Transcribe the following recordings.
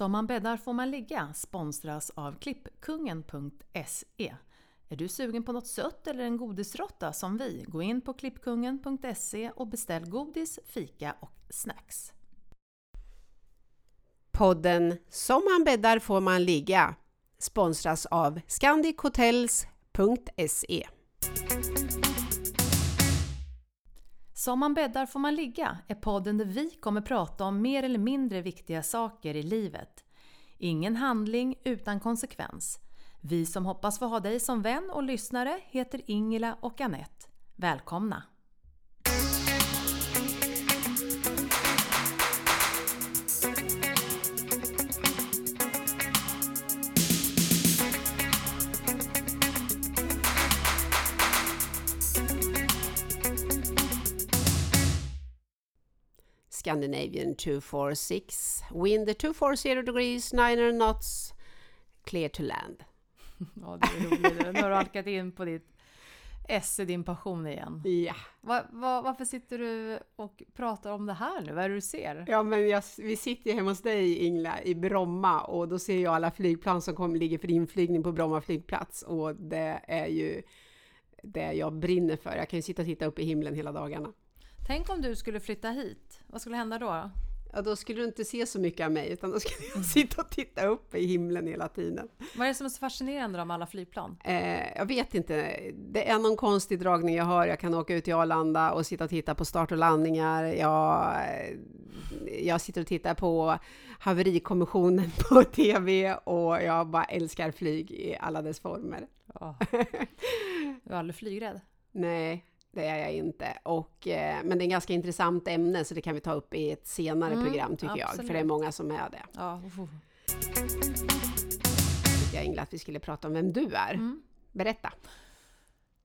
Som man bäddar får man ligga sponsras av klippkungen.se. Är du sugen på något sött eller en godisrotta som vi? Gå in på klippkungen.se och beställ godis, fika och snacks. Podden Som man bäddar får man ligga sponsras av scandichotels.se. Som man bäddar får man ligga är podden där vi kommer prata om mer eller mindre viktiga saker i livet. Ingen handling utan konsekvens. Vi som hoppas få ha dig som vän och lyssnare heter Ingela och Annette. Välkomna! Scandinavian 246. Wind 240 degrees, 900 knots, clear to land. Ja, det är roligt. Nu har du halkat in på ditt i din passion igen. Ja, Va, va, varför sitter du och pratar om det här nu? Vad är det du ser? ja men jag, vi sitter ju hemma hos dig Ingla i Bromma och då ser jag alla flygplan som kommer, ligger för inflygning på Bromma flygplats och det är ju det jag brinner för. Jag kan ju sitta och titta upp i himlen hela dagarna. Tänk om du skulle flytta hit. Vad skulle hända då? Ja, då skulle du inte se så mycket av mig utan då skulle jag sitta och titta upp i himlen hela tiden. Vad är det som är så fascinerande då med alla flygplan? Eh, jag vet inte. Det är någon konstig dragning jag har. Jag kan åka ut till Arlanda och sitta och titta på start och landningar. Jag, jag sitter och tittar på haverikommissionen på TV och jag bara älskar flyg i alla dess former. Ja. Du är aldrig flygrädd? Nej, det är jag inte. Och, eh, men det är ett ganska intressant ämne så det kan vi ta upp i ett senare Mm, program tycker jag. absolut. För det är många som är det. Ja. uff. Tycker jag Ingela att vi skulle prata om vem du är. Mm. Berätta.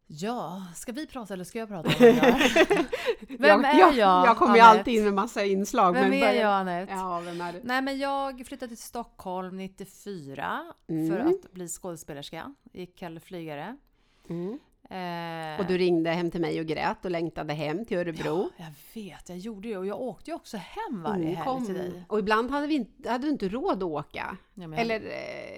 Ja, ska vi prata eller ska jag prata om vem jag är? Vem jag, är jag? jag? Jag kommer ju alltid in med massa inslag. Vem men är jag Anette? Ja, vem är du? Nej men jag flyttade till Stockholm 94 för Mm. att bli skådespelerska. Gick Kalle Flygare. Mm. Eh, Och du ringde hem till mig och grät och längtade hem till Örebro. Ja, jag vet, jag gjorde det och jag åkte ju också hem varje Mm, helg till dig. Och ibland hade, vi inte, hade du inte råd att åka. Ja, Eller...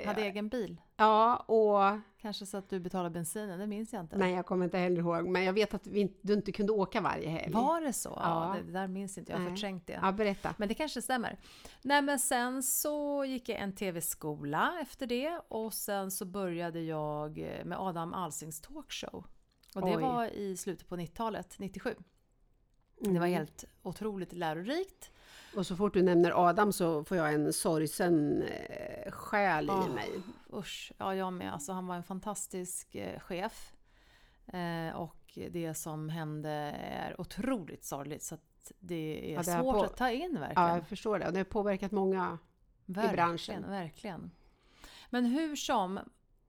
eh, hade egen bil. Ja, och... Kanske så att du betalade bensinen, det minns jag inte. Nej, jag kommer inte heller ihåg. Men jag vet att vi, inte- du inte kunde åka varje helg. Var det så? Ja. Ja. det där minns inte jag, har förträngt det. Ja, berätta. Men det kanske stämmer. Nej men sen så gick jag en tv-skola efter det och sen så började jag med Adam Alsings talkshow. Och det Oj. var i slutet på 90-talet, 97. Det var Mm. helt otroligt lärorikt. Och så fort du nämner Adam så får jag en sorgsen eh, själ Ah. i mig. Usch, ja jag med. Alltså han var en fantastisk eh, chef. Eh, och det som hände är otroligt sorgligt så att det är Ja, det svårt på- att ta in Ja, verkligen. jag förstår det. Och det har påverkat många. verkligen, branschen. Verkligen. Men hur som,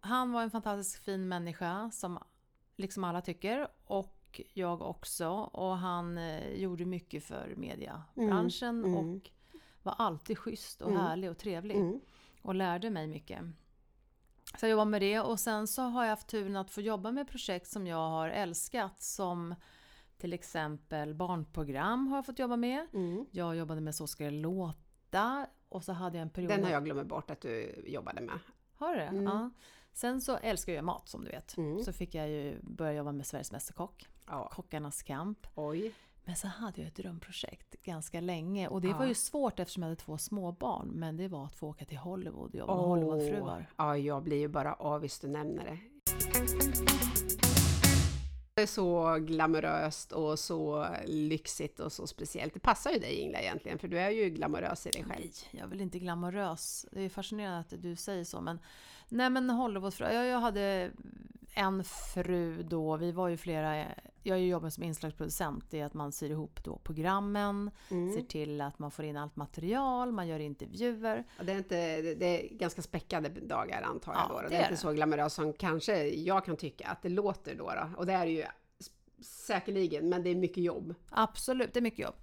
han var en fantastiskt fin människa som liksom alla tycker och jag också. Och han eh, gjorde mycket för mediebranschen Mm, mm. och var alltid schysst och Mm. härlig och trevlig. Mm. och lärde mig mycket. Så jag jobbade med det och sen så har jag haft turen att få jobba med projekt som jag har älskat som till exempel barnprogram har jag fått jobba med. Mm. Jag jobbade med Så ska det låta och så hade jag en period... Den har jag glömt bort att du jobbade med. Har du? Mm. Ja. Sen så älskar jag mat som du vet. Mm. Så fick jag ju börja jobba med Sveriges Mästerkock, Ja. Kockarnas kamp. Oj. Men så hade jag ett drömprojekt ganska länge och det Ja. var ju svårt eftersom jag hade två små barn men det var att få åka till Hollywood och jobba med. Hollywoodfruar. Ja, jag blir ju bara avis du nämner det. Det är så glamoröst och så lyxigt och så speciellt. Det passar ju dig Ingela egentligen, för du är ju glamorös i dig själv. Nej, jag är väl inte glamorös. Det är fascinerande att du säger så. Men, nej men Hollywoodfru. Jag, jag hade en fru då. Vi var ju flera. Jag jobbar som inslagsproducent. Det är att man syr ihop då programmen. Ser Mm. till att man får in allt material. Man gör intervjuer. Och Det, är inte, det- är ganska späckade dagar antar jag Ja, då. Det, det är inte det. så glamoröst som kanske jag kan tycka att det låter då. då. Och det är det ju säkerligen, men det är mycket jobb. Absolut, det är mycket jobb.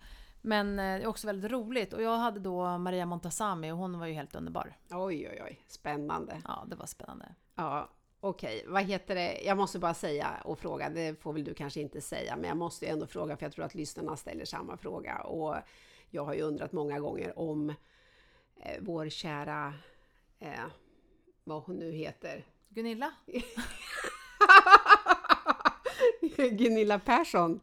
Men eh, det är också väldigt roligt. Och jag hade då Maria Montazami och hon var ju helt underbar. Oj, oj, oj, spännande. Ja, det var spännande. Ja, okej. Vad heter det? Jag måste bara säga och fråga, det får väl du kanske inte säga, men jag måste ju ändå fråga för jag tror att lyssnarna ställer samma fråga. Och jag har ju undrat många gånger om eh, vår kära, eh, vad hon nu heter, Gunilla? Gunilla Persson.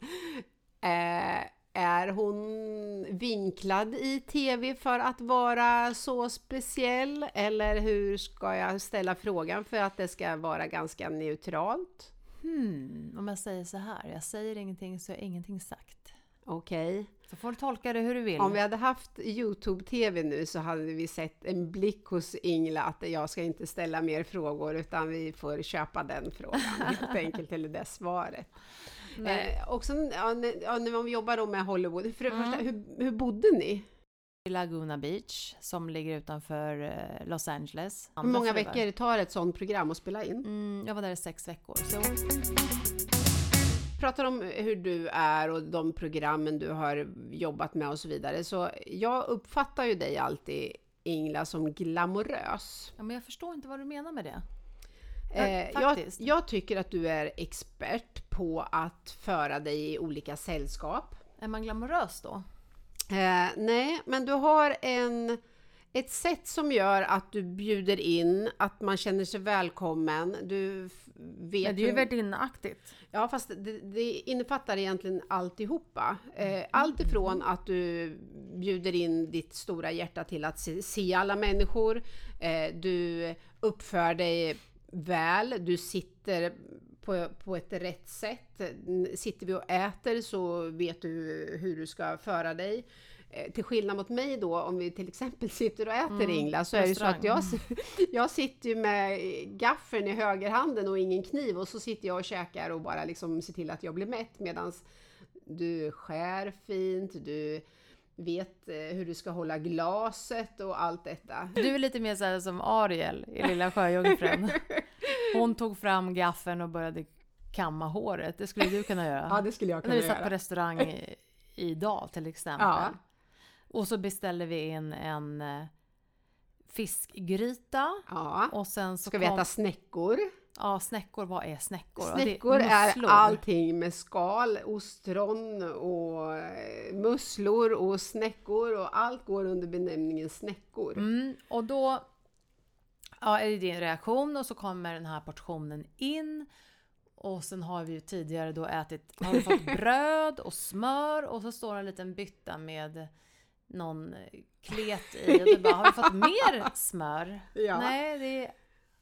Eh, är hon vinklad i TV för att vara så speciell? Eller hur ska jag ställa frågan för att det ska vara ganska neutralt? Hmm, om jag säger så här, jag säger ingenting så är ingenting sagt. Okej. Så får du tolka det hur du vill. Om vi hade haft Youtube-TV nu så hade vi sett en blick hos Ingela att jag ska inte ställa mer frågor utan vi får köpa den frågan helt enkelt, eller det svaret. Eh, också, ja, när, ja, när man jobbar då med Hollywood, för det Mm. första, hur, hur bodde ni? I Laguna Beach som ligger utanför eh, Los Angeles. Hur många veckor tar ett sånt program att spela in? Mm, jag var där i sex veckor. Så pratar om hur du är och de programmen du har jobbat med och så vidare. Så jag uppfattar ju dig alltid, Ingela, som glamorös. ja, men jag förstår inte vad du menar med det. Eh, jag, jag tycker att du är expert på att föra dig i olika sällskap. Är man glamorös då? Eh, nej, men du har en, ett sätt som gör att du bjuder in, att man känner sig välkommen. Du vet Men det är ju värdinneaktigt. Ja, fast det, det innefattar egentligen alltihopa. Eh, allt ifrån att du bjuder in ditt stora hjärta till att se, se alla människor. Eh, du uppför dig väl, du sitter på, på ett rätt sätt. Sitter vi och äter så vet du hur du ska föra dig. Eh, Till skillnad mot mig då, om vi till exempel sitter och äter Mm, Ingla, så är det så att jag, jag sitter ju med gaffeln i högerhanden och ingen kniv och så sitter jag och käkar och bara liksom ser till att jag blir mätt medan du skär fint, du vet eh, hur du ska hålla glaset och allt detta. Du är lite mer så här som Ariel i Lilla Sjöjungfrun. Hon tog fram gaffeln och började kamma håret. Det skulle du kunna göra. Ja, det skulle jag När kunna vi satt på göra. restaurang i, idag till exempel. Ja. Och så beställde vi in en eh, fiskgryta. Ja. Och sen så Ska vi kom, äta snäckor? Ja, snäckor. Vad är snäckor? Ja, det Snäckor är allting med skal, ostron och eh, musslor och snäckor och allt går under benämningen snäckor. Mm, och då ja, är det din reaktion och så kommer den här portionen in. Och sen har vi ju tidigare då ätit, har vi fått bröd och smör och så står en liten bytta med någon klet i. Och du bara, har vi fått mer smör? Ja. Nej, det är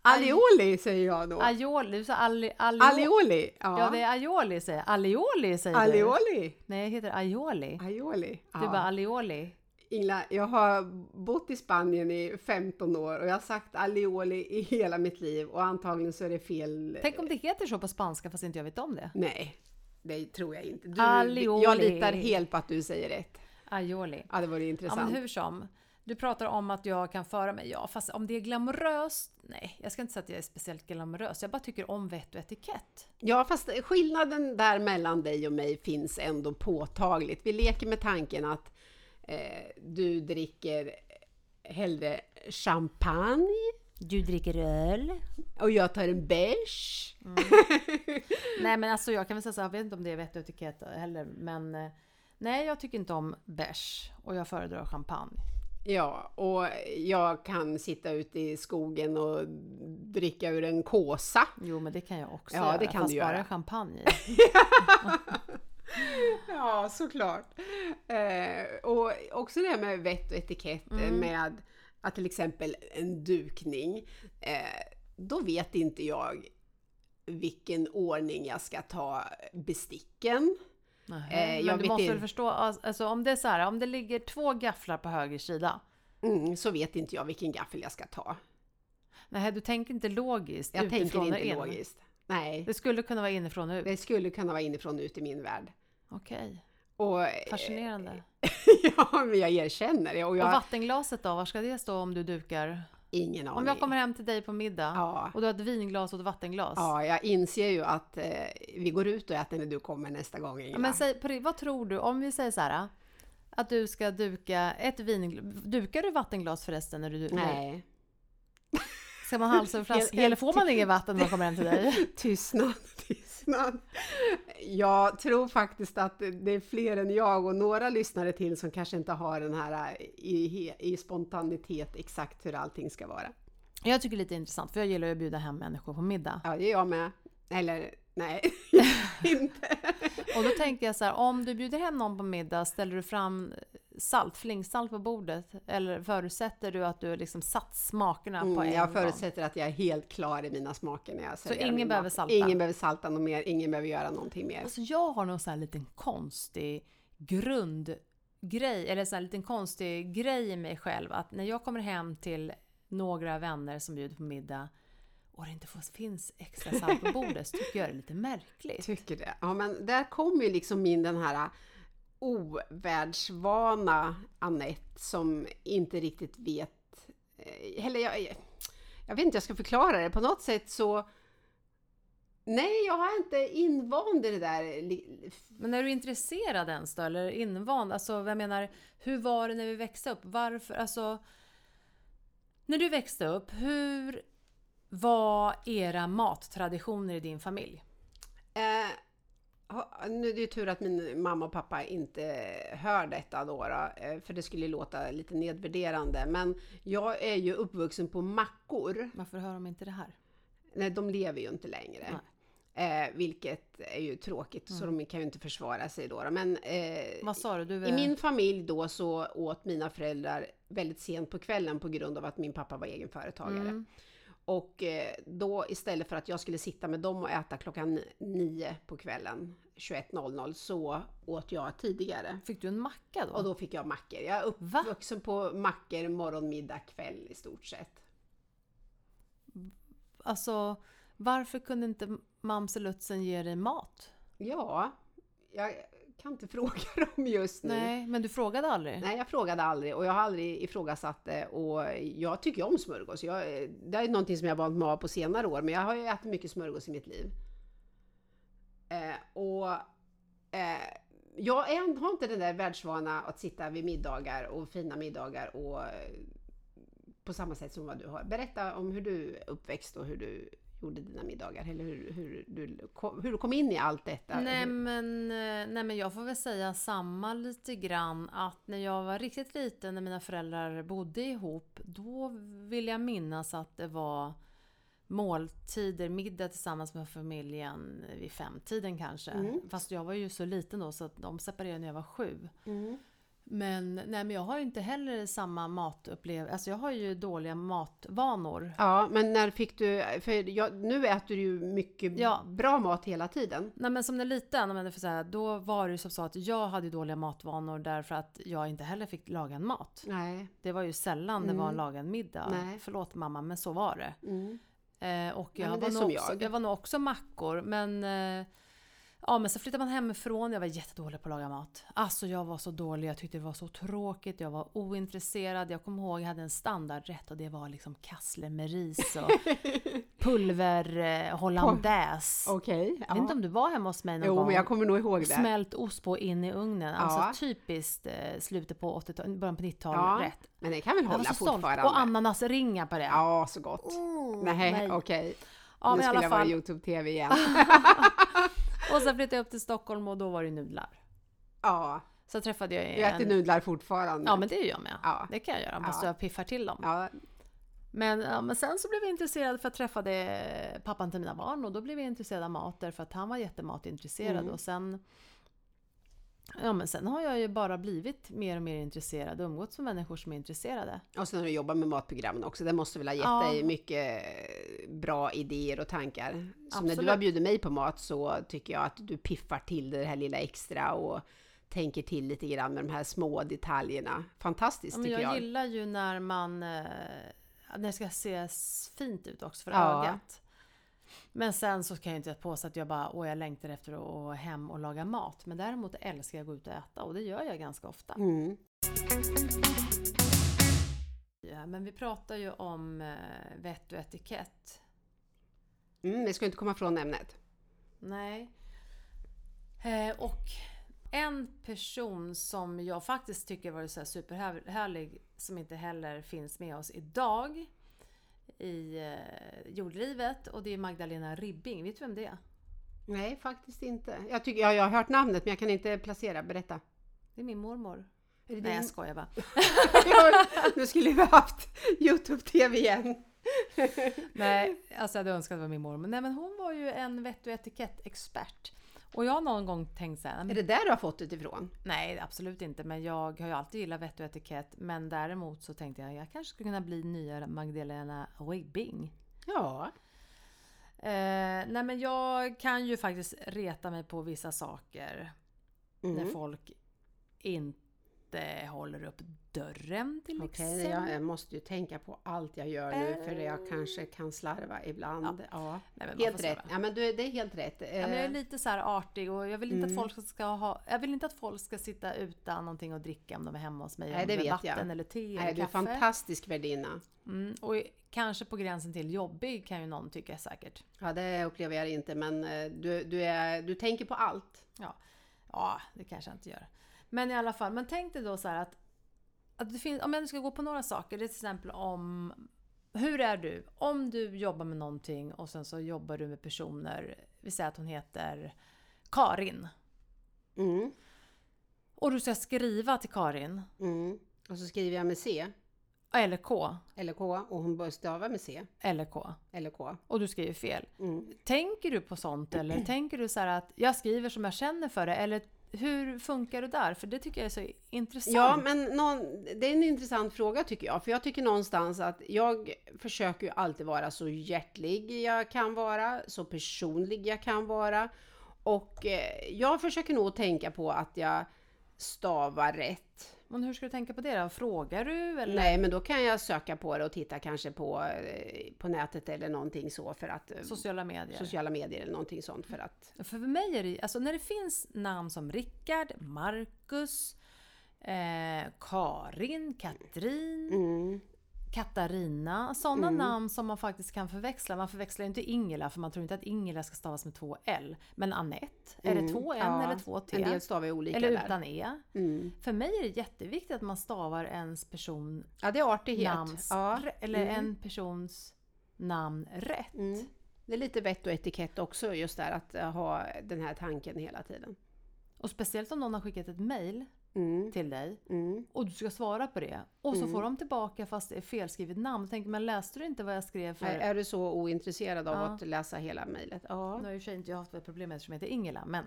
Alioli säger jag då. aioli. Du sa ali, ali, Alioli! Ja, Ja, det är aioli säger jag. Alioli säger du. alioli! Nej, det heter aioli. Aioli. Du Ja. bara alioli. Ingela, jag har bott i Spanien i 15 år och jag har sagt alioli i hela mitt liv och antagligen så är det fel. Tänk om det heter så på spanska fast inte jag vet om det. Nej, det tror jag inte. Du, Alioli. Jag litar helt på att du säger rätt. Aioli. Ja, det vore Ja intressant. men hur som. Du pratar om att jag kan föra mig. Ja, fast om det är glamoröst? Nej, jag ska inte säga att jag är speciellt glamorös. Jag bara tycker om vett och etikett. Ja, fast skillnaden där mellan dig och mig finns ändå påtagligt. Vi leker med tanken att eh, du dricker hellre champagne Du dricker öl? och jag tar en bärs. Nej men alltså jag kan väl säga så jag vet inte om det är vett och etikett heller. Men eh, nej, jag tycker inte om bärs. Och jag föredrar champagne. Ja, och jag kan sitta ute i skogen och dricka ur en kåsa. Jo men det kan jag också Ja, göra. det kan fast du bara göra. champagne i. Ja, såklart. Eh, och också det här med vett och etikett eh, med att till exempel en dukning. Eh, då vet inte jag vilken ordning jag ska ta besticken. Eh, jag men du vet måste väl förstå, alltså om det är så här, om det ligger två gafflar på höger sida. Mm, så vet inte jag vilken gaffel jag ska ta. Nej, du tänker inte logiskt Jag tänker inte in. logiskt. Nej, Det skulle kunna vara inifrån och ut. det skulle kunna vara inifrån och ut i min värld. Okej, Och, eh, fascinerande. ja, men jag erkänner det. Och jag Och vattenglaset då, var ska det stå om du dukar? Ingen aning. Om jag kommer hem till dig på middag Ja. och du har ett vinglas och ett vattenglas. Ja, jag inser ju att eh, vi går ut och äter när du kommer nästa gång. Ingela. men säg, vad tror du, om vi säger så här. Att du ska duka ett vinglas. Dukar du vattenglas förresten? När du, Nej, Ska man halsa ur flaskan Helt- eller får man inget vatten när man kommer hem till dig? Tystnad, tystnad. Jag tror faktiskt att det är fler än jag och några lyssnare till som kanske inte har den här i, i spontanitet exakt hur allting ska vara. Jag tycker det är lite intressant för jag gillar att bjuda hem människor på middag. Ja, det är jag med. Eller nej, inte. Och då tänker jag så här, om du bjuder hem någon på middag, ställer du fram salt, flingsalt på bordet? Eller förutsätter du att du har liksom satt smakerna på en Mm, jag gång? förutsätter att jag är helt klar i mina smaker när jag serverar ingen min behöver mat. salta? Ingen behöver salta något mer, ingen behöver göra någonting mer. Alltså jag har någon sån här liten konstig grundgrej, eller så här liten konstig grej i mig själv att när jag kommer hem till några vänner som bjuder på middag och det inte finns extra salt på bordet så tycker jag det är lite märkligt. Tycker det. Ja, men där kommer ju liksom in den här ovärldsvana Annette som inte riktigt vet, eh, eller jag, jag vet inte jag ska förklara det, på något sätt så Nej, jag är inte invand i det där. Men är du intresserad ens då, eller invand? Alltså, jag menar, hur var det när vi växte upp? Varför? Alltså, när du växte upp, hur var era mattraditioner i din familj? Eh, nu är det ju tur att min mamma och pappa inte hör detta då, eh, för det skulle låta lite nedvärderande. Men jag är ju uppvuxen på mackor. Varför hör de inte det här? Nej, de lever ju inte längre. Eh, vilket är ju tråkigt, så de kan ju inte försvara sig då. Men eh, Vad sa du? du i min familj då så åt mina föräldrar väldigt sent på kvällen på grund av att min pappa var egenföretagare. Mm. Och eh, då istället för att jag skulle sitta med dem och äta klockan nio på kvällen, 21.00, så åt jag tidigare. Fick du en macka då? Och då fick jag mackor. Jag är Va? uppvuxen på mackor morgon, middag, kväll i stort sett. Alltså, varför kunde inte Mamselutzen ge dig mat? Ja, jag kan inte fråga dem just nu. Nej, men du frågade aldrig? Nej, jag frågade aldrig och jag har aldrig ifrågasatt det och jag tycker om smörgås. Jag, det är någonting som jag vant mig av på senare år, men jag har ju ätit mycket smörgås i mitt liv. Eh, och eh, jag är, har inte den där världsvana att sitta vid middagar och fina middagar och eh, på samma sätt som vad du har. Berätta om hur du uppväxt och hur du gjorde dina middagar, eller hur, hur, du, kom- hur du kom in i allt detta. Nej men, eh, nej men jag får väl säga samma lite grann att när jag var riktigt liten när mina föräldrar bodde ihop då vill jag minnas att det var måltider, middag tillsammans med familjen vid femtiden kanske. Mm. Fast jag var ju så liten då så att de separerade när jag var sju. Mm. Men, nej, men jag har ju inte heller samma matupplevelse. Alltså jag har ju dåliga matvanor. Ja, men när fick du, för jag, nu äter du ju mycket Ja. bra mat hela tiden. Nej men som när liten, om jag får säga, då var det ju som så att jag hade dåliga matvanor därför att jag inte heller fick laga en mat. Nej. Det var ju sällan det var en lagad middag. Nej. Förlåt mamma, men så var det. Mm. Eh, och Ja, jag, det var också, jag. jag var nog också mackor, men eh, Ja men så flyttade man hemifrån, jag var jättedålig på att laga mat. Alltså jag var så dålig, jag tyckte det var så tråkigt, jag var ointresserad. Jag kommer ihåg jag hade en standardrätt och det var liksom kassler med ris och pulver eh, hollandaise. Okej. Jag vet inte om du var hemma hos mig någon Jo, gång? men jag kommer nog ihåg det. Smält ost på in i ugnen. Ja. Alltså typiskt eh, slutet på 80-talet, början på 90-talet Ja, rätt. Men det kan väl hålla fortfarande? Och ananasringar på det. Ja, så gott. Oh, nej, okej. Ja, nu i skulle alla jag vara fall. Youtube-TV igen. Och sen flyttade jag upp till Stockholm och då var det nudlar. ja, Så träffade jag du äter en... nudlar fortfarande. Ja men det gör jag med. Ja. Det kan jag göra, bara Ja. jag piffar till dem. Ja, Men, ja, men sen så blev jag intresserad för jag träffade pappan till mina barn och då blev jag intresserad av mat därför att han var jättematintresserad Mm. och sen Ja men sen har jag ju bara blivit mer och mer intresserad och umgåtts med människor som är intresserade. och sen har du jobbat med matprogrammen också. Det måste väl ha gett Ja. dig mycket bra idéer och tankar. Som när du Absolut. har bjudit mig på mat så tycker jag att du piffar till det här lilla extra och tänker till lite grann med de här små detaljerna. Fantastiskt Ja, men tycker jag, jag. gillar ju när man eh, när det ska se fint ut också för Ja. ögat. Men sen så kan jag inte påstå att jag bara, åh jag längtar efter att gå hem och laga mat. Men däremot älskar jag att gå ut och äta och det gör jag ganska ofta. Mm. Ja, men vi pratar ju om eh, vett och etikett. Mm, vi ska inte komma från ämnet. Nej. Eh, och en person som jag faktiskt tycker var så superhärlig, som inte heller finns med oss idag. I eh, jordlivet och det är Magdalena Ribbing. Vet du vem det är? Nej, faktiskt inte. Jag, tycker, ja, jag har hört namnet men jag kan inte placera. Berätta. Det är min mormor. Är det Nej, jag din- skojar bara. Nu skulle vi haft Youtube-TV igen. Nej, alltså jag hade önskat att det var min mormor. Nej, men hon var ju en vett och etikettexpert. Och jag har någon gång tänkt så här, Är det där du har fått det ifrån? Nej, absolut inte. Men jag har ju alltid gillat vett och etikett. Men däremot så tänkte jag jag kanske skulle kunna bli nya Magdalena Ribbing. Ja. Eh, nej, men jag kan ju faktiskt reta mig på vissa saker. När Mm. folk inte håller upp dörren till Okej, exempel. jag, jag måste ju tänka på allt jag gör nu för jag kanske kan slarva ibland. Ja. Nej, man får Helt rätt. Ja, men du, det är helt rätt. Ja, men jag är Eh, lite så här artig och jag vill inte Mm. att folk ska ha... Jag vill inte att folk ska sitta utan någonting att dricka om de är hemma hos mig. Nej, det vet jag. vatten eller te Nej, eller du är kaffe. fantastisk värdinna. Mm, och kanske på gränsen till jobbig kan ju någon tycka säkert. Ja, det upplever jag inte, men eh, du, du, är, du tänker på allt. Ja, det kanske jag inte gör. Men i alla fall, men tänk dig då så att, att det finns, om jag nu ska gå på några saker, det är till exempel om hur är du? Om du jobbar med någonting och sen så jobbar du med personer, vi säger att hon heter Karin. Mm, Och du ska skriva till Karin, mm. Och så skriver jag med C, eller K, eller K, och hon bör stava med C, eller K. eller K. Och du skriver fel. Mm. Tänker du på sånt eller tänker du så här att jag skriver som jag känner för det? Eller hur funkar det där? För det tycker jag är så intressant. Ja, men någon, det är en intressant fråga tycker jag. För jag tycker någonstans att jag försöker ju alltid vara så hjärtlig jag kan vara, så personlig jag kan vara. Och eh, jag försöker nog tänka på att jag stavar rätt. Men hur ska du tänka på det då? Frågar du? Eller? Nej, men då kan jag söka på det och titta kanske på, eh, på nätet eller någonting så för att... eh, Sociala medier? Sociala medier eller någonting sånt för att... För mig är det alltså när det finns namn som Rickard, Marcus, eh, Karin, Katrin, Mm, Katarina. Sådana Mm. namn som man faktiskt kan förväxla. Man förväxlar ju inte Ingela för man tror inte att Ingela ska stavas med två L. Men Anette, är det mm, två N ja, eller två T? En del stavar ju olika Eller där. utan E. Mm. För mig är det jätteviktigt att man stavar ens person Ja, det är artighet. namns, Ja. eller Mm. en persons namn rätt. Mm. Det är lite vett och etikett också, just där att ha den här tanken hela tiden. Och speciellt om någon har skickat ett mail Mm. till dig Mm. och du ska svara på det. Och så Mm. får de tillbaka fast det är felskrivet namn. Då tänker man, läste du inte vad jag skrev för... Är, är du så ointresserad av Ja. att läsa hela mejlet? Ja. Nu har ju sig inte jag haft ett problem med eftersom jag heter Ingela, men...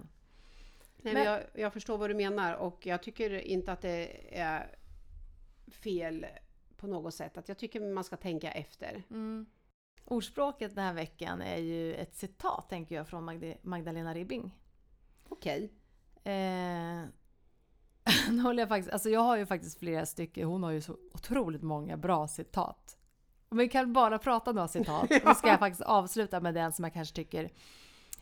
Nej, men jag, jag förstår vad du menar och jag tycker inte att det är fel på något sätt. Att jag tycker man ska tänka efter. Mm. Ordspråket den här veckan är ju ett citat, tänker jag, från Magde- Magdalena Ribbing. Okej. Eh, nu håller jag, faktiskt, alltså jag har ju faktiskt flera stycken, hon har ju så otroligt många bra citat. Om vi kan bara prata några citat, då ska jag faktiskt avsluta med den som jag kanske tycker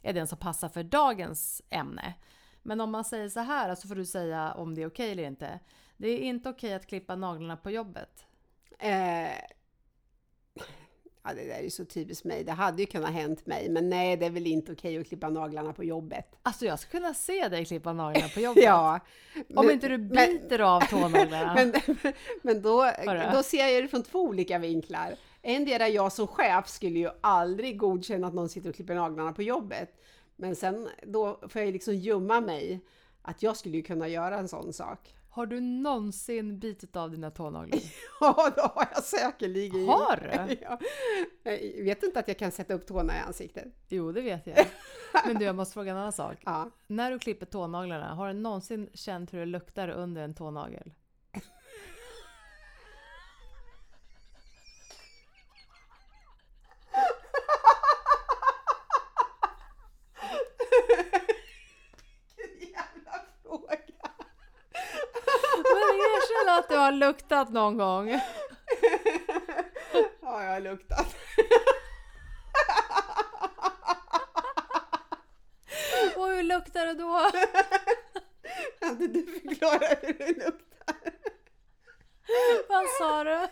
är den som passar för dagens ämne. Men om man säger så här så får du säga om det är okej eller inte. Det är inte okej att klippa naglarna på jobbet. Eh, ja, det där är ju så typiskt mig. Det hade ju kunnat hänt mig, men nej, det är väl inte okej att klippa naglarna på jobbet. Alltså jag skulle kunna se dig klippa naglarna på jobbet. Ja. Om men- inte du men- biter av tånaglarna. Men, men då, Hörru. då ser jag det från två olika vinklar. Endera jag som chef skulle ju aldrig godkänna att någon sitter och klipper naglarna på jobbet. Men sen då får jag liksom gömma mig att jag skulle ju kunna göra en sån sak. Har du någonsin bitit av dina tånaglar? Ja, det har jag säkerligen. Har du? Ja. Jag vet inte att jag kan sätta upp tårna i ansiktet. Jo, det vet jag. Men du, jag måste fråga en annan sak. Ja. När du klipper tånaglarna, har du någonsin känt hur det luktar under en tånagel? Jävla fråga! Men erkänn att du har luktat någon gång. Ja, jag har luktat. Och hur luktar det då? Kan inte du förklara hur det luktar? Vad sa du?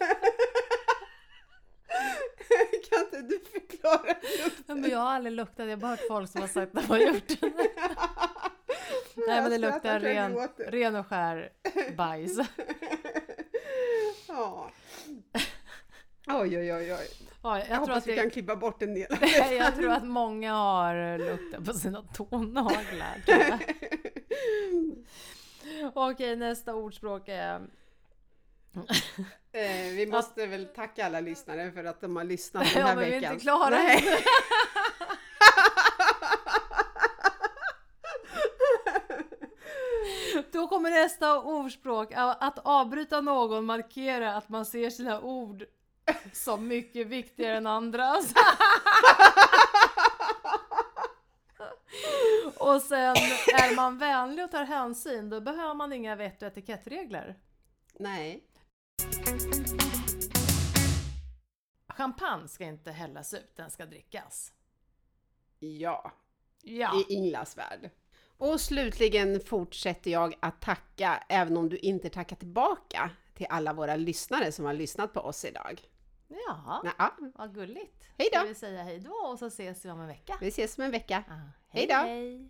Kan inte du förklara hur det luktar? Men jag har aldrig luktat, jag har bara hört folk som har sagt att de har gjort det. Nej men det luktar ren, ren och skär bajs. Ja. Oj, oj, oj, oj. Ja, jag, Jag, tror hoppas att vi kan klippa bort en del. jag tror att många har luktat på sina tånaglar. Okej, nästa ordspråk är... Eh, vi måste väl tacka alla lyssnare för att de har lyssnat den Ja, här men vi är veckan. inte klara Nej. Då kommer nästa ordspråk. Att avbryta någon markerar att man ser sina ord som mycket viktigare än andras. Och sen är man vänlig och tar hänsyn, då behöver man inga vett och etikettregler. Nej. Champagne ska inte hällas ut, den ska drickas. Ja, Ja. i Inglas värld. Och slutligen fortsätter jag att tacka, även om du inte tackar tillbaka, till alla våra lyssnare som har lyssnat på oss idag. Ja, ja, vad gulligt. Hej då. Ska vi säga hej då och så ses vi om en vecka? vi ses om en vecka. Ah, Hej då. hej.